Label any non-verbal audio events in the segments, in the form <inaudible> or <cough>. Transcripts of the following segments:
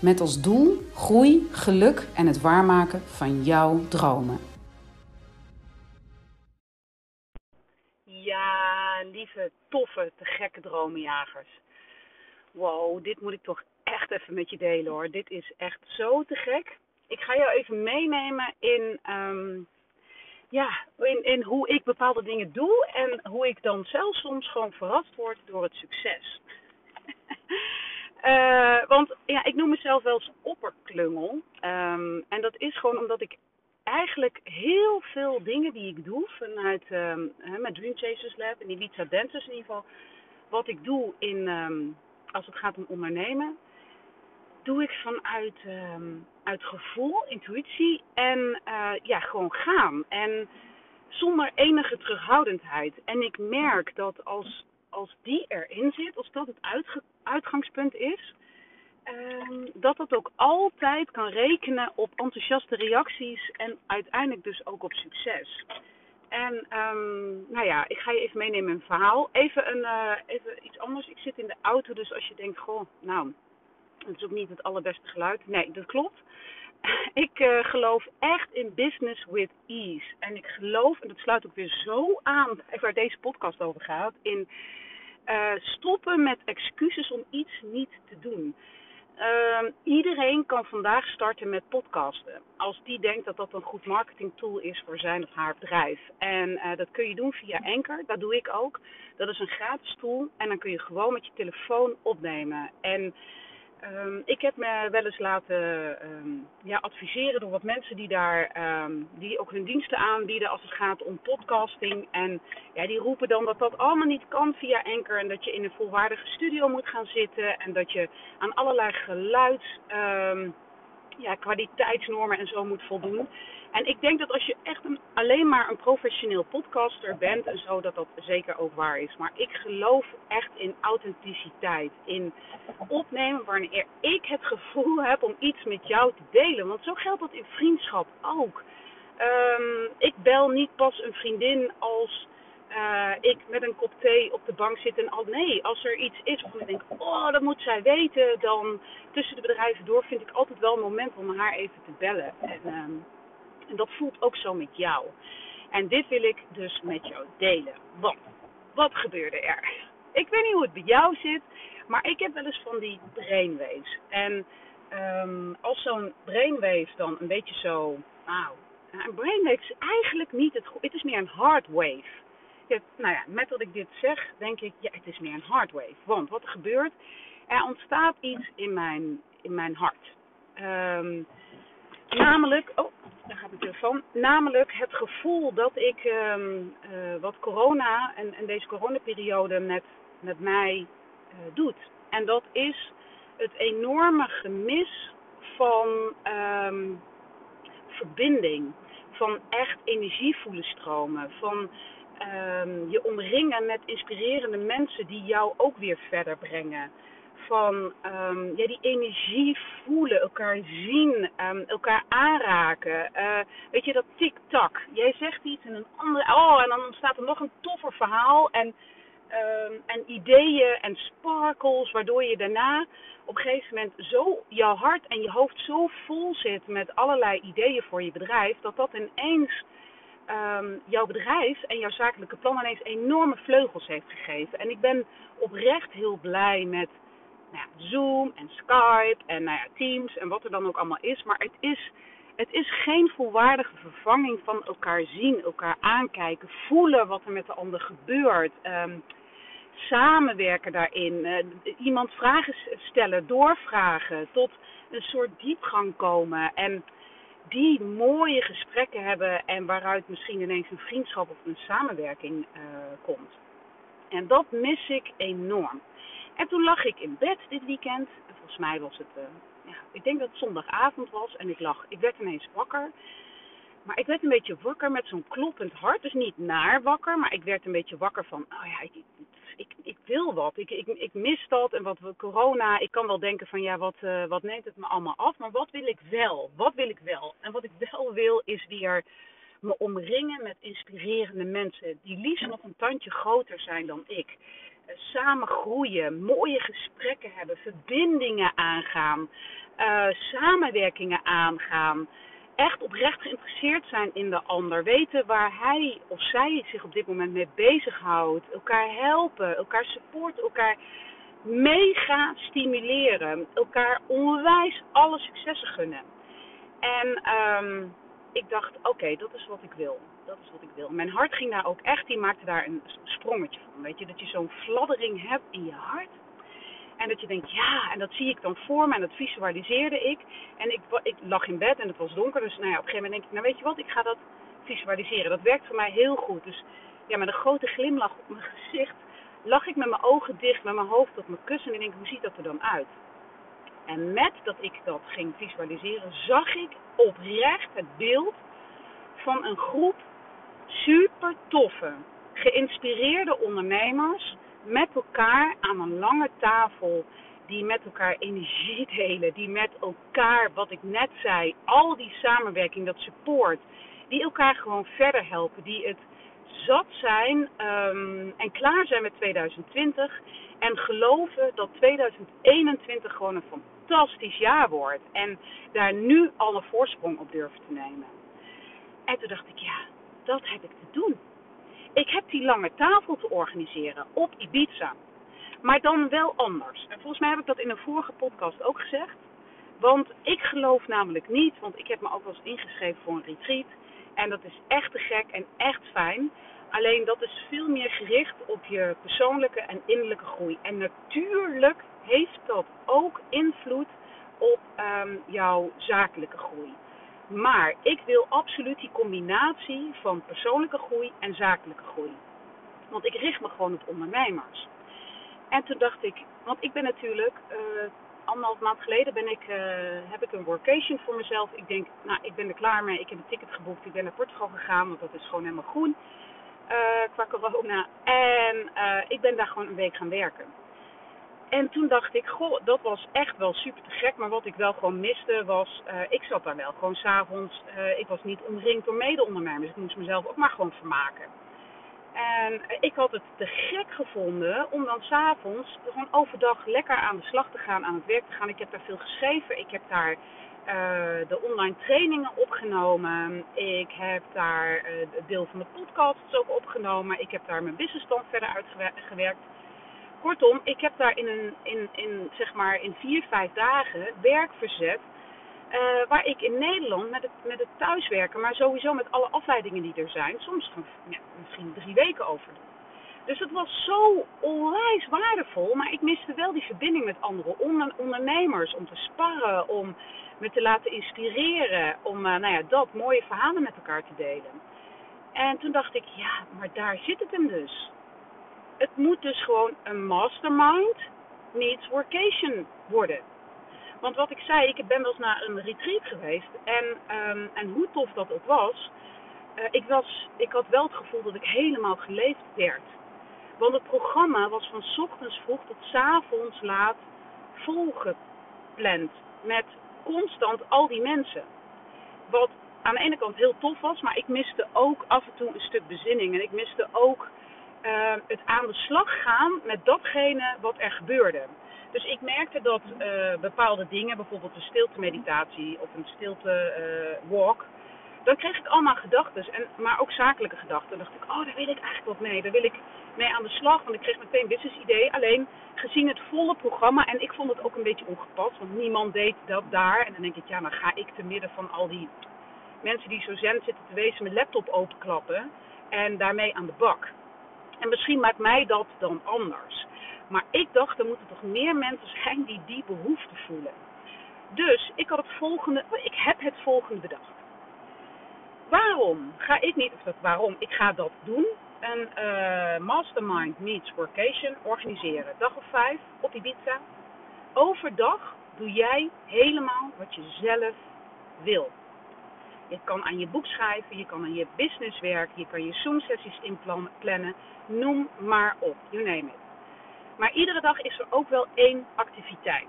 Met als doel groei, geluk en het waarmaken van jouw dromen. Ja, lieve, toffe, te gekke dromenjagers. Wow, dit moet ik toch echt even met je delen hoor. Dit is echt zo te gek. Ik ga jou even meenemen in, ehm, ja, in, in hoe ik bepaalde dingen doe en hoe ik dan zelf soms gewoon verrast word door het succes. <laughs> Uh, want ja, ik noem mezelf wel eens opperklungel. Um, en dat is gewoon omdat ik eigenlijk heel veel dingen die ik doe vanuit um, met Dream Chasers Lab en Ibiza Dancers in ieder geval. Wat ik doe in, um, als het gaat om ondernemen, doe ik vanuit uit gevoel, intuïtie en uh, ja, gewoon gaan. En zonder enige terughoudendheid. En ik merk dat als als die erin zit, als dat het uitgangspunt is, um, dat dat ook altijd kan rekenen op enthousiaste reacties en uiteindelijk dus ook op succes. En um, nou ja, ik ga je even meenemen in een verhaal. Even, een, uh, even iets anders. Ik zit in de auto, dus als je denkt, goh, nou, het is ook niet het allerbeste geluid. Nee, dat klopt. <laughs> Ik uh, geloof echt in business with ease. En ik geloof, en dat sluit ook weer zo aan waar deze podcast over gaat, in uh, stoppen met excuses om iets niet te doen. Uh, iedereen kan vandaag starten met podcasten. Als die denkt dat dat een goed marketingtool is voor zijn of haar bedrijf. En uh, dat kun je doen via Anchor, dat doe ik ook. Dat is een gratis tool en dan kun je gewoon met je telefoon opnemen. En Um, ik heb me wel eens laten um, ja, adviseren door wat mensen die daar um, die ook hun diensten aanbieden als het gaat om podcasting. En ja, die roepen dan dat dat allemaal niet kan via Anchor en dat je in een volwaardige studio moet gaan zitten en dat je aan allerlei geluids ja, kwaliteitsnormen en zo moet voldoen. En ik denk dat als je echt een, alleen maar een professioneel podcaster bent en zo, dat dat zeker ook waar is. Maar ik geloof echt in authenticiteit. In opnemen wanneer ik het gevoel heb om iets met jou te delen. Want zo geldt dat in vriendschap ook. Um, ik bel niet pas een vriendin als uh, ik met een kop thee op de bank zit en al nee, als er iets is waarvan ik denk, oh, dat moet zij weten, dan tussen de bedrijven door vind ik altijd wel een moment om haar even te bellen. En, um, en dat voelt ook zo met jou. En dit wil ik dus met jou delen. Want, wat gebeurde er? Ik weet niet hoe het bij jou zit, maar ik heb wel eens van die brainwaves. En um, als zo'n brainwave dan een beetje zo, nou, een brainwave is eigenlijk niet het goed, het is meer een hardwave nou ja, met dat ik dit zeg, denk ik, ja, het is meer een hardwave. Want wat er gebeurt, er ontstaat iets in mijn, in mijn hart. Um, namelijk, oh, daar gaat mijn telefoon. Namelijk het gevoel dat ik um, uh, wat corona en, en deze coronaperiode met, met mij uh, doet. En dat is het enorme gemis van um, verbinding. Van echt energie voelen stromen. Van um, je omringen met inspirerende mensen die jou ook weer verder brengen. Van um, ja, die energie voelen, elkaar zien, um, elkaar aanraken. Uh, weet je, dat tik-tak. Jij zegt iets en een ander. Oh, en dan ontstaat er nog een toffer verhaal. En, en ideeën en sparkles, waardoor je daarna op een gegeven moment zo jouw hart en je hoofd zo vol zit met allerlei ideeën voor je bedrijf, dat dat ineens jouw bedrijf en jouw zakelijke plan ineens enorme vleugels heeft gegeven. En ik ben oprecht heel blij met nou Zoom en Skype en nou ja, Teams en wat er dan ook allemaal is. Maar het is, het is geen volwaardige vervanging van elkaar zien, elkaar aankijken, voelen wat er met de ander gebeurt. Um, samenwerken daarin. Uh, iemand vragen stellen, doorvragen, tot een soort diepgang komen. En die mooie gesprekken hebben en waaruit misschien ineens een vriendschap of een samenwerking uh, komt. En dat mis ik enorm. En toen lag ik in bed dit weekend. En volgens mij was het uh, ja, ik denk dat het zondagavond was en ik lag, ik werd ineens wakker. Maar ik werd een beetje wakker met zo'n kloppend hart. Dus niet naar wakker, maar ik werd een beetje wakker van, oh ja, ik, ik, ik wil wat. Ik, ik, ik mis dat. En wat corona, ik kan wel denken van, ja, wat, uh, wat neemt het me allemaal af? Maar wat wil ik wel? Wat wil ik wel? En wat ik wel wil is weer me omringen met inspirerende mensen. Die liefst nog een tandje groter zijn dan ik. Samen groeien, mooie gesprekken hebben, verbindingen aangaan, uh, samenwerkingen aangaan echt oprecht geïnteresseerd zijn in de ander. Weten waar hij of zij zich op dit moment mee bezighoudt. Elkaar helpen, elkaar supporten, elkaar mega stimuleren. Elkaar onwijs alle successen gunnen. En um, ik dacht, oké, dat is wat ik wil. Dat is wat ik wil. Mijn hart ging daar ook echt, die maakte daar een sprongetje van. Weet je, dat je zo'n fladdering hebt in je hart. En dat je denkt, ja, en dat zie ik dan voor me en dat visualiseerde ik. En ik, ik lag in bed en het was donker, dus nou ja, op een gegeven moment denk ik, nou weet je wat, ik ga dat visualiseren. Dat werkt voor mij heel goed. Dus ja, met een grote glimlach op mijn gezicht lag ik met mijn ogen dicht, met mijn hoofd op mijn kussen en ik denk, hoe ziet dat er dan uit? En met dat ik dat ging visualiseren, zag ik oprecht het beeld van een groep super toffe, geïnspireerde ondernemers met elkaar aan een lange tafel, die met elkaar energie <laughs> delen, die met elkaar, wat ik net zei, al die samenwerking, dat support, die elkaar gewoon verder helpen, die het zat zijn um, en klaar zijn met 2020 en geloven dat 2021 gewoon een fantastisch jaar wordt en daar nu al een voorsprong op durven te nemen. En toen dacht ik, ja, dat heb ik te doen. Ik heb die lange tafel te organiseren op Ibiza. Maar dan wel anders. En volgens mij heb ik dat in een vorige podcast ook gezegd. Want ik geloof namelijk niet, want ik heb me ook wel eens ingeschreven voor een retreat. En dat is echt te gek en echt fijn. Alleen dat is veel meer gericht op je persoonlijke en innerlijke groei. En natuurlijk heeft dat ook invloed op um, jouw zakelijke groei. Maar ik wil absoluut die combinatie van persoonlijke groei en zakelijke groei. Want ik richt me gewoon op ondernemers. En toen dacht ik, want ik ben natuurlijk, uh, anderhalf maand geleden ben ik, uh, heb ik een workation voor mezelf. Ik denk, nou ik ben er klaar mee, ik heb een ticket geboekt, ik ben naar Portugal gegaan, want dat is gewoon helemaal groen uh, qua corona. En ik ben daar gewoon een week gaan werken. En toen dacht ik, goh, dat was echt wel super te gek. Maar wat ik wel gewoon miste was, uh, ik zat daar wel gewoon s'avonds. Uh, ik was niet omringd door mede-ondernemers. Ik moest mezelf ook maar gewoon vermaken. En uh, ik had het te gek gevonden om dan s'avonds gewoon overdag lekker aan de slag te gaan, aan het werk te gaan. Ik heb daar veel geschreven. Ik heb daar de online trainingen opgenomen. Ik heb daar het deel van de podcasts ook opgenomen. Ik heb daar mijn businessplan verder uitgewerkt. Kortom, ik heb daar in, een, in, in, zeg maar in vier, vijf dagen werk verzet. Uh, waar ik in Nederland met het, met het thuiswerken, maar sowieso met alle afleidingen die er zijn, soms ja, misschien drie weken over doe. Dus het was zo onwijs waardevol, maar ik miste wel die verbinding met andere ondernemers. Om te sparren, om me te laten inspireren, om uh, nou ja, dat mooie verhalen met elkaar te delen. En toen dacht ik, ja, maar daar zit het hem dus het moet dus gewoon een mastermind meets workation worden. Want wat ik zei, ik ben wel eens naar een retreat geweest. En, um, en hoe tof dat ook was, uh, ik, was, ik had wel het gevoel dat ik helemaal geleefd werd. Want het programma was van ochtends vroeg tot s avonds laat volgepland. Met constant al die mensen. Wat aan de ene kant heel tof was, maar ik miste ook af en toe een stuk bezinning. En ik miste ook uh, het aan de slag gaan met datgene wat er gebeurde. Dus ik merkte dat uh, bepaalde dingen, bijvoorbeeld een stilte meditatie of een stilte uh, walk, dan kreeg ik allemaal gedachten, maar ook zakelijke gedachten. Dan dacht ik, oh, daar wil ik eigenlijk wat mee. Daar wil ik mee aan de slag, want ik kreeg meteen een business idee. Alleen gezien het volle programma, en ik vond het ook een beetje ongepast, want niemand deed dat daar. En dan denk ik, ja, dan ga ik te midden van al die mensen die zo zen zitten te wezen mijn laptop openklappen en daarmee aan de bak. En misschien maakt mij dat dan anders. Maar ik dacht, er moeten toch meer mensen zijn die die behoefte voelen. Dus ik had het volgende, ik heb het volgende bedacht. Waarom ga ik niet, of dat waarom, ik ga dat doen. Een uh, mastermind meets workation organiseren. Dag of vijf op Ibiza. Overdag doe jij helemaal wat je zelf wil. Je kan aan je boek schrijven, je kan aan je business werken, je kan je Zoom-sessies inplannen, noem maar op, you name it. Maar iedere dag is er ook wel één activiteit.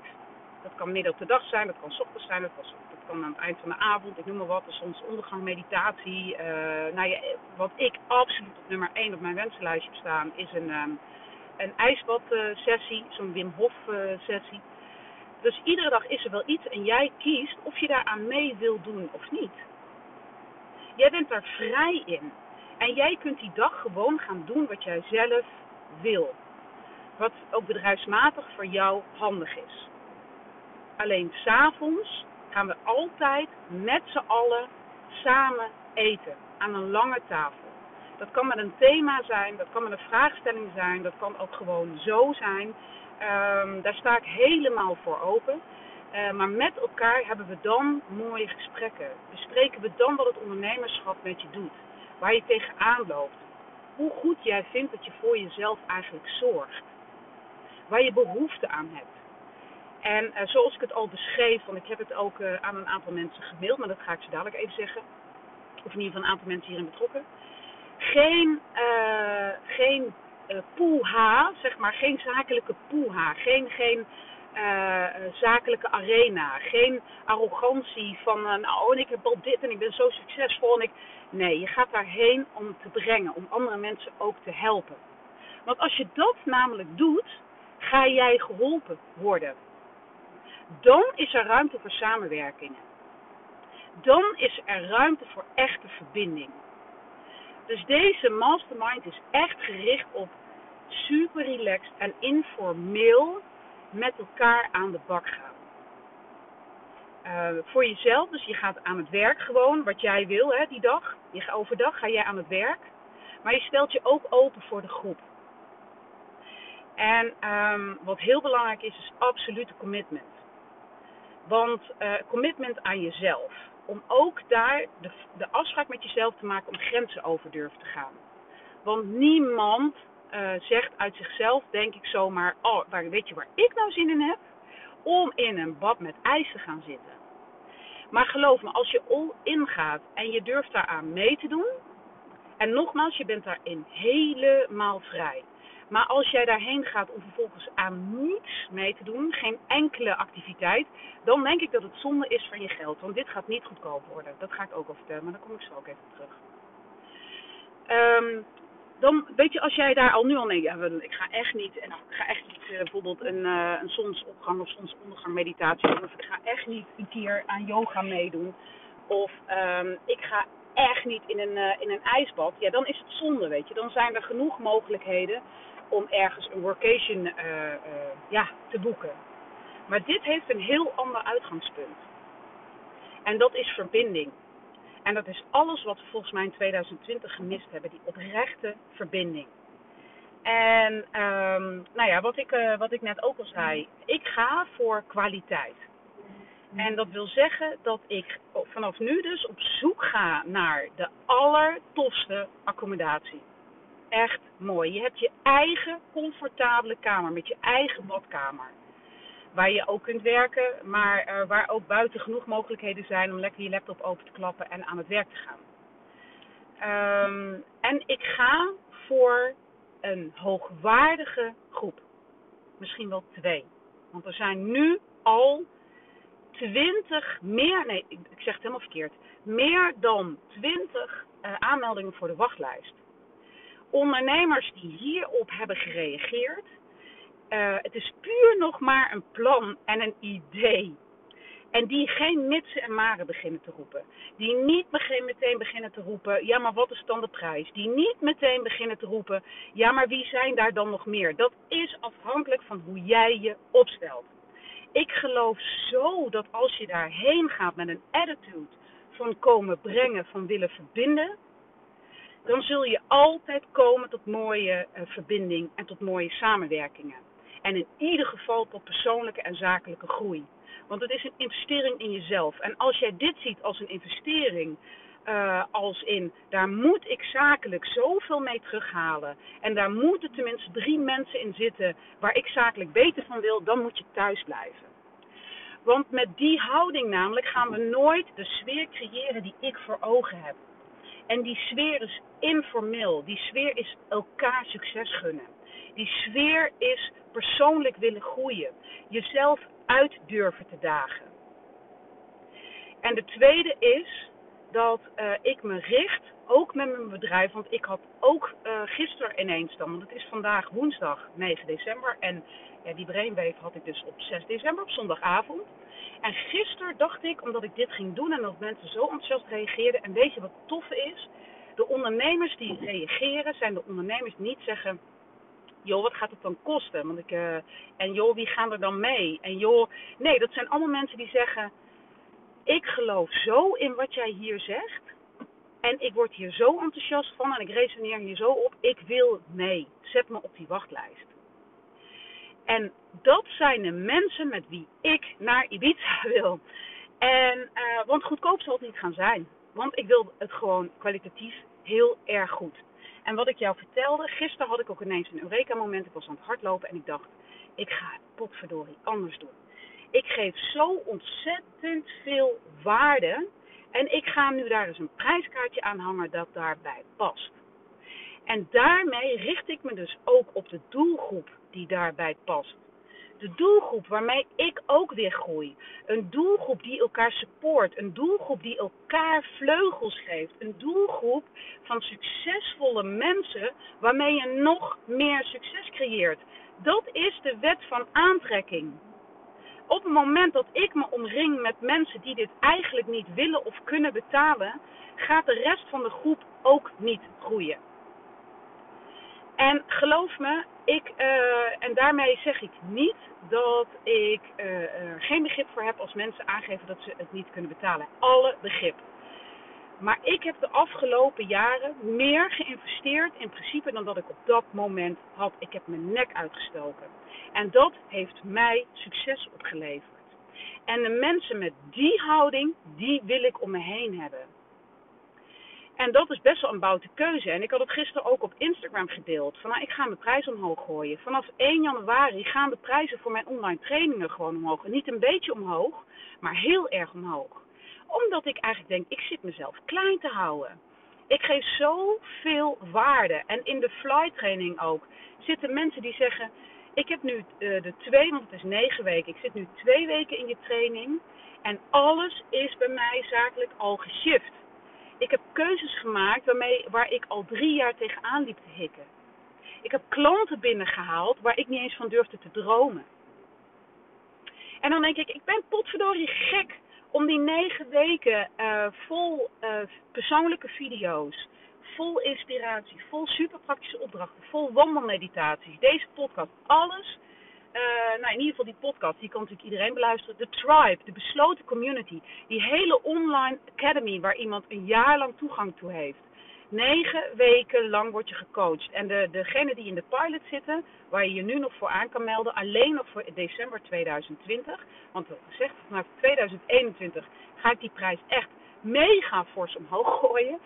Dat kan midden op de dag zijn, dat kan ochtends zijn, dat kan, dat kan aan het eind van de avond, ik noem maar wat, zonsondergang, meditatie. Uh, nou wat ik absoluut op nummer 1 op mijn wensenlijstje staan, is een, um, een ijsbadsessie, zo'n Wim Hof sessie. Dus iedere dag is er wel iets en jij kiest of je daaraan mee wil doen of niet. Jij bent daar vrij in. En jij kunt die dag gewoon gaan doen wat jij zelf wil. Wat ook bedrijfsmatig voor jou handig is. Alleen s'avonds gaan we altijd met z'n allen samen eten. Aan een lange tafel. Dat kan met een thema zijn, dat kan met een vraagstelling zijn, dat kan ook gewoon zo zijn. Um, daar sta ik helemaal voor open. Uh, maar met elkaar hebben we dan mooie gesprekken. Bespreken we dan wat het ondernemerschap met je doet. Waar je tegenaan loopt. Hoe goed jij vindt dat je voor jezelf eigenlijk zorgt. Waar je behoefte aan hebt. En uh, zoals ik het al beschreef, want ik heb het ook uh, aan een aantal mensen gemaild, maar dat ga ik ze dadelijk even zeggen. Of in ieder geval een aantal mensen hierin betrokken. Geen, geen poeha, zeg maar, geen zakelijke poeha. Geen, geen uh, zakelijke arena. Geen arrogantie van, uh, nou, ik heb al dit en ik ben zo succesvol. En ik... Nee, je gaat daarheen om te brengen, om andere mensen ook te helpen. Want als je dat namelijk doet, ga jij geholpen worden. Dan is er ruimte voor samenwerkingen. Dan is er ruimte voor echte verbinding. Dus deze mastermind is echt gericht op super relaxed en informeel met elkaar aan de bak gaan. Uh, voor jezelf, dus je gaat aan het werk gewoon, wat jij wil hè, die dag. Je, overdag ga jij aan het werk. Maar je stelt je ook open voor de groep. En um, wat heel belangrijk is, is absolute commitment. Want uh, commitment aan jezelf. Om ook daar de, de afspraak met jezelf te maken om grenzen over durven te gaan. Want niemand uh, zegt uit zichzelf, denk ik zomaar, oh, waar, weet je waar ik nou zin in heb? Om in een bad met ijs te gaan zitten. Maar geloof me, als je all in gaat en je durft daaraan mee te doen, en nogmaals, je bent daarin helemaal vrij. Maar als jij daarheen gaat om vervolgens aan niets mee te doen, geen enkele activiteit, dan denk ik dat het zonde is van je geld. Want dit gaat niet goedkoop worden. Dat ga ik ook al vertellen, maar daar kom ik zo ook even terug. Um, dan weet je, als jij daar al nu al nee, ik ga echt niet, en ik ga echt niet uh, bijvoorbeeld een, uh, een zonsopgang of zonsondergang meditatie doen, of ik ga echt niet een keer aan yoga meedoen, of um, ik ga echt niet in een, uh, in een ijsbad, ja, dan is het zonde, weet je. Dan zijn er genoeg mogelijkheden om ergens een workation ja, te boeken. Maar dit heeft een heel ander uitgangspunt. En dat is verbinding. En dat is alles wat we volgens mij in 2020 gemist hebben, die oprechte verbinding. En um, nou ja, wat ik, uh, wat ik net ook al zei, ik ga voor kwaliteit. En dat wil zeggen dat ik vanaf nu dus op zoek ga naar de allertofste accommodatie. Echt mooi. Je hebt je eigen comfortabele kamer met je eigen badkamer waar je ook kunt werken, maar uh, waar ook buiten genoeg mogelijkheden zijn om lekker je laptop open te klappen en aan het werk te gaan. Um, en ik ga voor een hoogwaardige groep. Misschien wel twee. Want er zijn nu al twintig meer, nee, ik zeg het helemaal verkeerd, meer dan twintig uh, aanmeldingen voor de wachtlijst. Ondernemers die hierop hebben gereageerd, uh, het is puur nog maar een plan en een idee. En die geen mitsen en maren beginnen te roepen. Die niet meteen beginnen te roepen, ja maar wat is dan de prijs? Die niet meteen beginnen te roepen, ja maar wie zijn daar dan nog meer? Dat is afhankelijk van hoe jij je opstelt. Ik geloof zo dat als je daarheen gaat met een attitude van komen brengen, van willen verbinden, dan zul je altijd komen tot mooie uh, verbinding en tot mooie samenwerkingen. En in ieder geval tot persoonlijke en zakelijke groei. Want het is een investering in jezelf. En als jij dit ziet als een investering, uh, als in daar moet ik zakelijk zoveel mee terughalen. En daar moeten tenminste drie mensen in zitten waar ik zakelijk beter van wil, dan moet je thuis blijven. Want met die houding namelijk gaan we nooit de sfeer creëren die ik voor ogen heb. En die sfeer is informeel. Die sfeer is elkaar succes gunnen. Die sfeer is persoonlijk willen groeien. Jezelf uit durven te dagen. En de tweede is dat uh, ik me richt, ook met mijn bedrijf, want ik had ook uh, gisteren ineens dan, want het is vandaag woensdag 9 december en ja, die brainwave had ik dus op 6 december, op zondagavond. En gisteren dacht ik, omdat ik dit ging doen en dat mensen zo enthousiast reageerden, en weet je wat toffe is? De ondernemers die reageren zijn de ondernemers die niet zeggen, joh, wat gaat het dan kosten? Want ik, uh, en joh, wie gaan er dan mee? En joh, nee, dat zijn allemaal mensen die zeggen, ik geloof zo in wat jij hier zegt. En ik word hier zo enthousiast van en ik resoneer hier zo op. Ik wil mee. Zet me op die wachtlijst. En dat zijn de mensen met wie ik naar Ibiza <laughs> wil. En, uh, want goedkoop zal het niet gaan zijn. Want ik wil het gewoon kwalitatief heel erg goed. En wat ik jou vertelde, gisteren had ik ook ineens een Eureka-moment. Ik was aan het hardlopen en ik dacht, ik ga het potverdorie anders doen. Ik geef zo ontzettend veel waarde. En ik ga nu daar eens een prijskaartje aan hangen dat daarbij past. En daarmee richt ik me dus ook op de doelgroep die daarbij past. De doelgroep waarmee ik ook weer groei. Een doelgroep die elkaar support. Een doelgroep die elkaar vleugels geeft. Een doelgroep van succesvolle mensen waarmee je nog meer succes creëert. Dat is de wet van aantrekking op het moment dat ik me omring met mensen die dit eigenlijk niet willen of kunnen betalen, gaat de rest van de groep ook niet groeien. En geloof me, ik, uh, en daarmee zeg ik niet dat ik er geen begrip voor heb als mensen aangeven dat ze het niet kunnen betalen. Alle begrip. Maar ik heb de afgelopen jaren meer geïnvesteerd in principe dan dat ik op dat moment had. Ik heb mijn nek uitgestoken. En dat heeft mij succes opgeleverd. En de mensen met die houding, die wil ik om me heen hebben. En dat is best wel een boute keuze. En ik had het gisteren ook op Instagram gedeeld. Van nou, ik ga mijn prijs omhoog gooien. Vanaf 1 januari gaan de prijzen voor mijn online trainingen gewoon omhoog. Niet een beetje omhoog, maar heel erg omhoog. Omdat ik eigenlijk denk, ik zit mezelf klein te houden. Ik geef zoveel waarde. En in de fly training ook zitten mensen die zeggen, ik heb nu uh, de twee, want het is negen weken. Ik zit nu twee weken in je training. En alles is bij mij zakelijk al geshift. Ik heb keuzes gemaakt waarmee, waar ik al drie jaar tegenaan liep te hikken. Ik heb klanten binnengehaald waar ik niet eens van durfde te dromen. En dan denk ik, ik ben potverdorie gek om die negen weken uh, vol uh, persoonlijke video's, vol inspiratie, vol super praktische opdrachten, vol wandelmeditaties. Deze podcast, alles. Uh, nou, in ieder geval die podcast, die kan natuurlijk iedereen beluisteren. De tribe, de besloten community. Die hele online academy waar iemand een jaar lang toegang toe heeft. Negen weken lang word je gecoacht. En de, degene die in de pilot zitten, waar je je nu nog voor aan kan melden, alleen nog voor december 2020. Want we gezegd, vanaf 2021 ga ik die prijs echt mega fors omhoog gooien.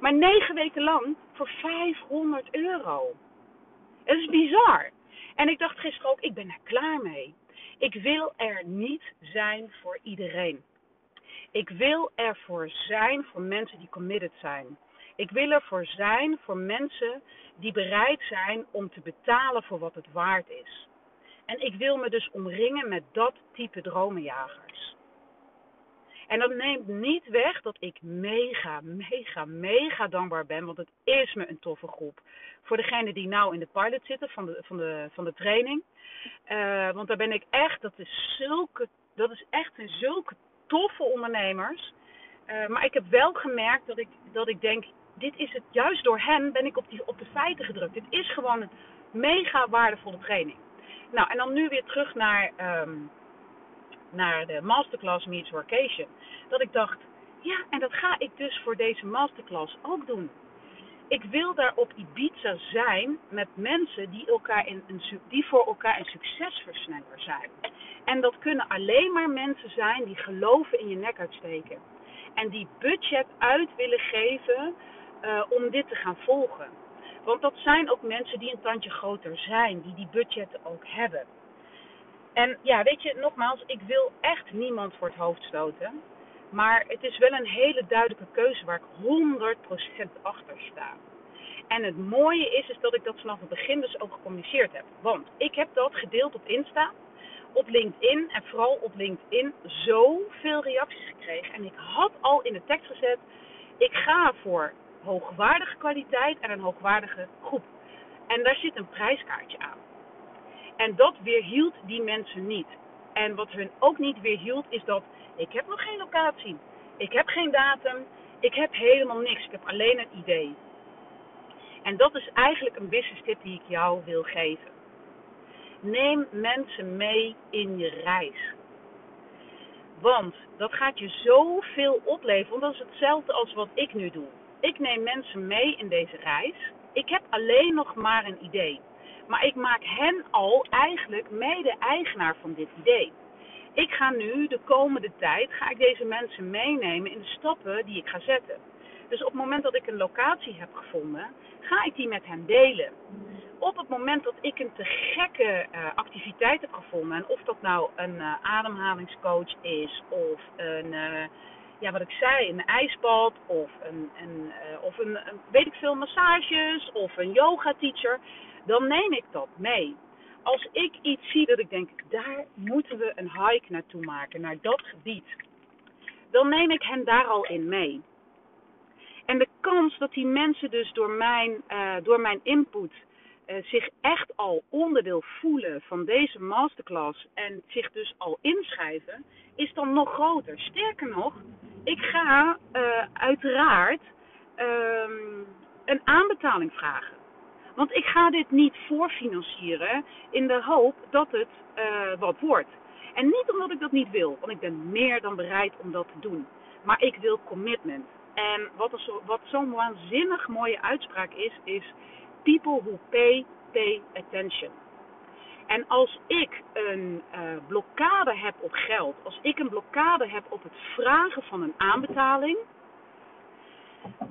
Maar negen weken lang voor 500 euro. Het is bizar. En ik dacht gisteren ook, ik ben er klaar mee. Ik wil er niet zijn voor iedereen. Ik wil ervoor zijn voor mensen die committed zijn. Ik wil ervoor zijn voor mensen die bereid zijn om te betalen voor wat het waard is. En ik wil me dus omringen met dat type dromenjagers. En dat neemt niet weg dat ik mega, mega, mega dankbaar ben. Want het is me een toffe groep. Voor degenen die nou in de pilot zitten van de, van de, van de training. Uh, want daar ben ik echt, dat is, zulke, dat is echt een zulke toffe ondernemers. Uh, maar ik heb wel gemerkt dat ik, dat ik denk, dit is het, juist door hen ben ik op, die, op de feiten gedrukt. Dit is gewoon een mega waardevolle training. Nou, en dan nu weer terug naar, um, naar de Masterclass Meets Workation. Dat ik dacht, ja, en dat ga ik dus voor deze masterclass ook doen. Ik wil daar op Ibiza zijn met mensen die, elkaar in een, die voor elkaar een succesversneller zijn. En dat kunnen alleen maar mensen zijn die geloven in je nek uitsteken. En die budget uit willen geven uh, om dit te gaan volgen. Want dat zijn ook mensen die een tandje groter zijn, die die budgetten ook hebben. En ja, weet je, nogmaals, ik wil echt niemand voor het hoofd stoten. Maar het is wel een hele duidelijke keuze waar ik 100% achter sta. En het mooie is, is dat ik dat vanaf het begin dus ook gecommuniceerd heb. Want ik heb dat gedeeld op Insta, op LinkedIn en vooral op LinkedIn zoveel reacties gekregen. En ik had al in de tekst gezet, ik ga voor hoogwaardige kwaliteit en een hoogwaardige groep. En daar zit een prijskaartje aan. En dat weerhield die mensen niet. En wat hun ook niet weerhield is dat ik heb nog geen locatie. Ik heb geen datum. Ik heb helemaal niks. Ik heb alleen een idee. En dat is eigenlijk een business tip die ik jou wil geven. Neem mensen mee in je reis. Want dat gaat je zoveel opleveren. Want dat is hetzelfde als wat ik nu doe. Ik neem mensen mee in deze reis. Ik heb alleen nog maar een idee. Maar ik maak hen al eigenlijk mede-eigenaar van dit idee. Ik ga nu de komende tijd ga ik deze mensen meenemen in de stappen die ik ga zetten. Dus op het moment dat ik een locatie heb gevonden, ga ik die met hen delen. Op het moment dat ik een te gekke uh, activiteit heb gevonden, en of dat nou een uh, ademhalingscoach is, of een, uh, ja, wat ik zei, een ijsbad, of een, een of een, een, weet ik veel, massages, of een yoga teacher, dan neem ik dat mee. Als ik iets zie dat ik denk, daar moeten we een hike naartoe maken, naar dat gebied, dan neem ik hen daar al in mee. En de kans dat die mensen dus door mijn, uh, door mijn input uh, zich echt al onderdeel voelen van deze masterclass en zich dus al inschrijven, is dan nog groter. Sterker nog, ik ga uh, uiteraard een aanbetaling vragen. Want ik ga dit niet voorfinancieren in de hoop dat het uh, wat wordt. En niet omdat ik dat niet wil, want ik ben meer dan bereid om dat te doen. Maar ik wil commitment. En wat, zo, wat zo'n waanzinnig mooie uitspraak is, is people who pay, pay attention. En als ik een uh, blokkade heb op geld, als ik een blokkade heb op het vragen van een aanbetaling,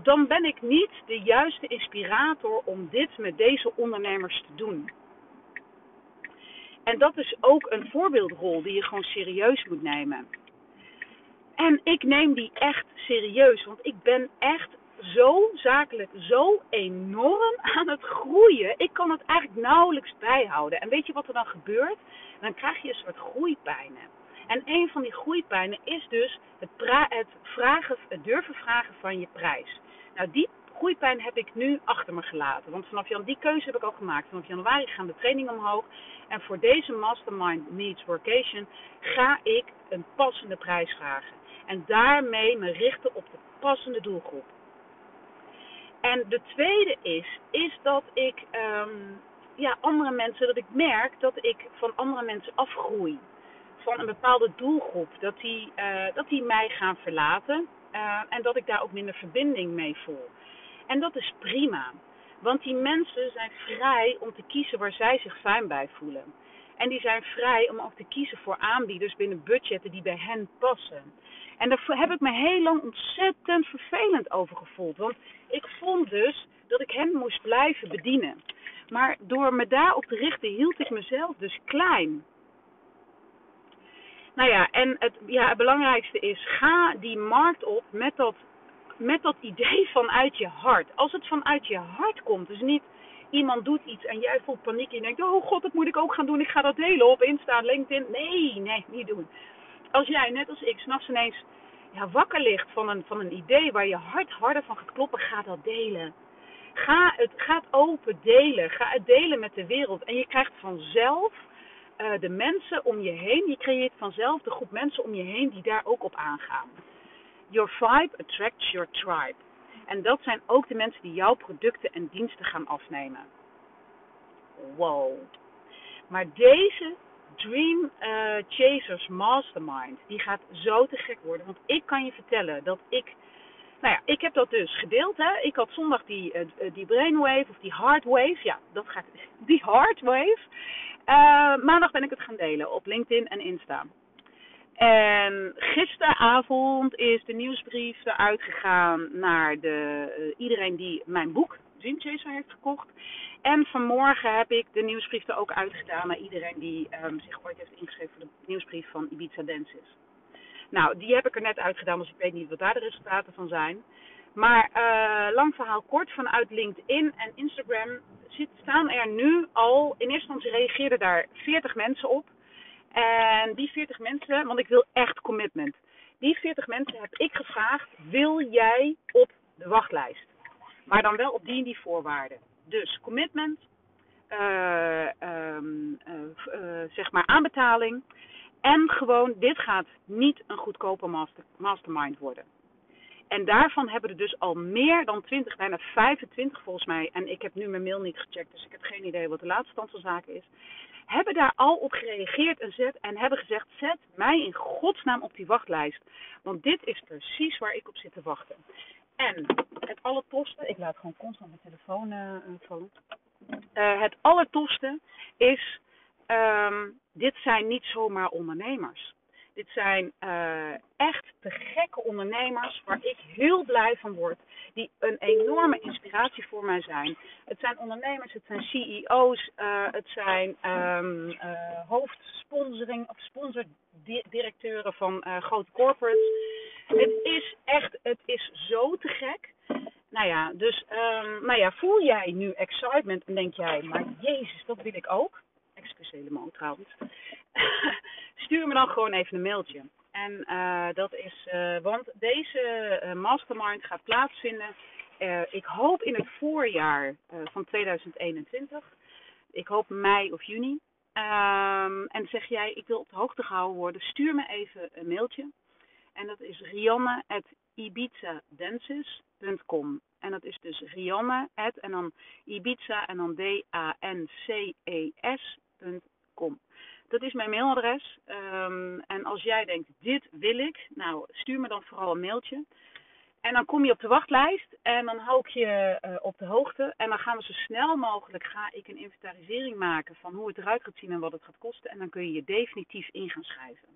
dan ben ik niet de juiste inspirator om dit met deze ondernemers te doen. En dat is ook een voorbeeldrol die je gewoon serieus moet nemen. En ik neem die echt serieus, want ik ben echt zo zakelijk, zo enorm aan het groeien. Ik kan het eigenlijk nauwelijks bijhouden. En weet je wat er dan gebeurt? Dan krijg je een soort groeipijnen. En een van die groeipijnen is dus het, vragen, het durven vragen van je prijs. Nou, die groeipijn heb ik nu achter me gelaten. Want vanaf jan, die keuze heb ik al gemaakt. Vanaf januari gaan de trainingen omhoog. En voor deze Mastermind Needs Workation ga ik een passende prijs vragen. En daarmee me richten op de passende doelgroep. En de tweede is, is dat ik um, ja, andere mensen, dat ik merk dat ik van andere mensen afgroei. Van een bepaalde doelgroep. Dat die, uh, dat die mij gaan verlaten. Uh, en dat ik daar ook minder verbinding mee voel. En dat is prima. Want die mensen zijn vrij om te kiezen waar zij zich fijn bij voelen. En die zijn vrij om ook te kiezen voor aanbieders binnen budgetten die bij hen passen. En daar heb ik me heel lang ontzettend vervelend over gevoeld. Want ik vond dus dat ik hen moest blijven bedienen. Maar door me daarop te richten hield ik mezelf dus klein. Nou ja, en het, ja, het belangrijkste is, ga die markt op met dat, met dat idee <laughs> vanuit je hart. Als het vanuit je hart komt, dus niet iemand doet iets en jij voelt paniek en je denkt, oh god, dat moet ik ook gaan doen, ik ga dat delen op Insta, LinkedIn. Nee, nee, niet doen. Als jij, net als ik, s'nachts ineens ja, wakker ligt van een, van een idee waar je hart harder van gaat kloppen, ga dat delen. Ga het, ga het open delen. Ga het delen met de wereld. En je krijgt vanzelf uh, de mensen om je heen. Je creëert vanzelf de groep mensen om je heen die daar ook op aangaan. Your vibe attracts your tribe. En dat zijn ook de mensen die jouw producten en diensten gaan afnemen. Wow. Maar deze Dream uh, Chasers Mastermind, die gaat zo te gek worden. Want ik kan je vertellen dat ik, nou ja, ik heb dat dus gedeeld. Hè. Ik had zondag die, uh, die brainwave of die heartwave. Ja, dat gaat, <laughs> die heartwave. Uh, maandag ben ik het gaan delen op LinkedIn en Insta. En gisteravond is de nieuwsbrief eruit gegaan naar de, uh, iedereen die mijn boek Dream Chaser heeft gekocht. En vanmorgen heb ik de nieuwsbrief er ook uitgedaan naar iedereen die um, zich ooit heeft ingeschreven voor de nieuwsbrief van Ibiza Dances. Nou, die heb ik er net uitgedaan, dus ik weet niet wat daar de resultaten van zijn. Maar uh, lang verhaal kort, vanuit LinkedIn en Instagram staan er nu al, in eerste instantie reageerden daar 40 mensen op. En die 40 mensen, want ik wil echt commitment. Die 40 mensen heb ik gevraagd, wil jij op de wachtlijst? Maar dan wel op die en die voorwaarden. Dus commitment, uh, um, uh, zeg maar aanbetaling. En gewoon, dit gaat niet een goedkope master, mastermind worden. En daarvan hebben er dus al meer dan 20, bijna 25 volgens mij. En ik heb nu mijn mail niet gecheckt, dus ik heb geen idee wat de laatste stand van zaken is. Hebben daar al op gereageerd en, zet, en hebben gezegd: zet mij in godsnaam op die wachtlijst. Want dit is precies waar ik op zit te wachten. En het allertofste, ik laat gewoon constant mijn telefoon uh, vallen. Uh, het allertofste is: um, dit zijn niet zomaar ondernemers. Dit zijn uh, echt te gekke ondernemers waar ik heel blij van word. Die een enorme inspiratie voor mij zijn. Het zijn ondernemers, het zijn CEO's, uh, het zijn um, hoofdsponsoring of sponsordirecteuren van grote corporates. Het is echt, het is zo te gek. Nou ja, dus um, ja, voel jij nu excitement en denk jij, maar jezus, dat wil ik ook. Excuseer helemaal trouwens. <laughs> stuur me dan gewoon even een mailtje. En uh, dat is, uh, want deze uh, mastermind gaat plaatsvinden. ik hoop in het voorjaar van 2021. Ik hoop mei of juni. Um, en zeg jij, ik wil op de hoogte gehouden worden, stuur me even een mailtje. En dat is rianne.ibizadances.com. En dat is dus rianne, en dan Ibiza en dan D-A-N-C-E-S.com. Dat is mijn mailadres. Um, en als jij denkt, dit wil ik, nou stuur me dan vooral een mailtje. En dan kom je op de wachtlijst en dan hou ik je uh, op de hoogte. En dan gaan we zo snel mogelijk ga ik een inventarisering maken van hoe het eruit gaat zien en wat het gaat kosten. En dan kun je je definitief in gaan schrijven.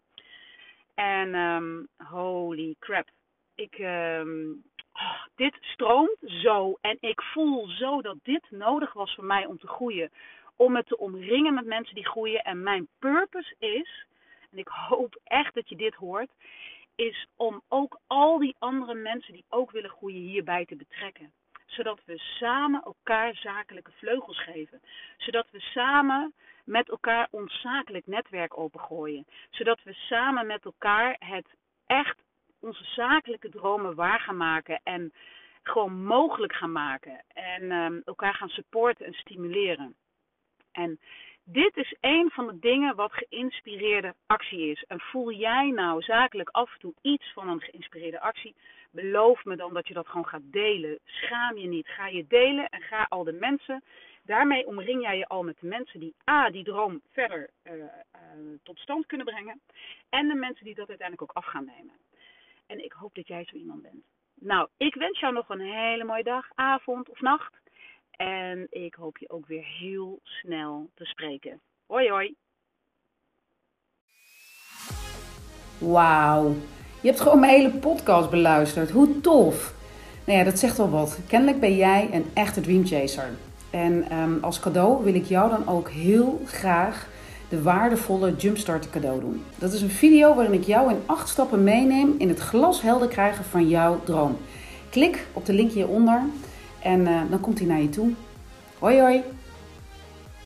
En um, holy crap. Ik, um, oh, dit stroomt zo. En ik voel zo dat dit nodig was voor mij om te groeien om me te omringen met mensen die groeien. En mijn purpose is, en ik hoop echt dat je dit hoort, is om ook al die andere mensen die ook willen groeien hierbij te betrekken. Zodat we samen elkaar zakelijke vleugels geven. Zodat we samen met elkaar ons zakelijk netwerk opengooien. Zodat we samen met elkaar het echt onze zakelijke dromen waar gaan maken. En gewoon mogelijk gaan maken. En um, elkaar gaan supporten en stimuleren. En dit is een van de dingen wat geïnspireerde actie is. En voel jij nou zakelijk af en toe iets van een geïnspireerde actie? Beloof me dan dat je dat gewoon gaat delen. Schaam je niet. Ga je delen en ga al de mensen. Daarmee omring jij je al met de mensen die A, die droom verder uh, uh, tot stand kunnen brengen. En de mensen die dat uiteindelijk ook af gaan nemen. En ik hoop dat jij zo iemand bent. Nou, ik wens jou nog een hele mooie dag, avond of nacht. En ik hoop je ook weer heel snel te spreken. Hoi hoi. Wauw. Je hebt gewoon mijn hele podcast beluisterd. Hoe tof. Nou ja, dat zegt wel wat. Kennelijk ben jij een echte dreamchaser. En um, als cadeau wil ik jou dan ook heel graag de waardevolle Jumpstart cadeau doen. Dat is een video waarin ik jou in acht stappen meeneem in het glashelder krijgen van jouw droom. Klik op de link hieronder. En uh, dan komt hij naar je toe. Hoi hoi!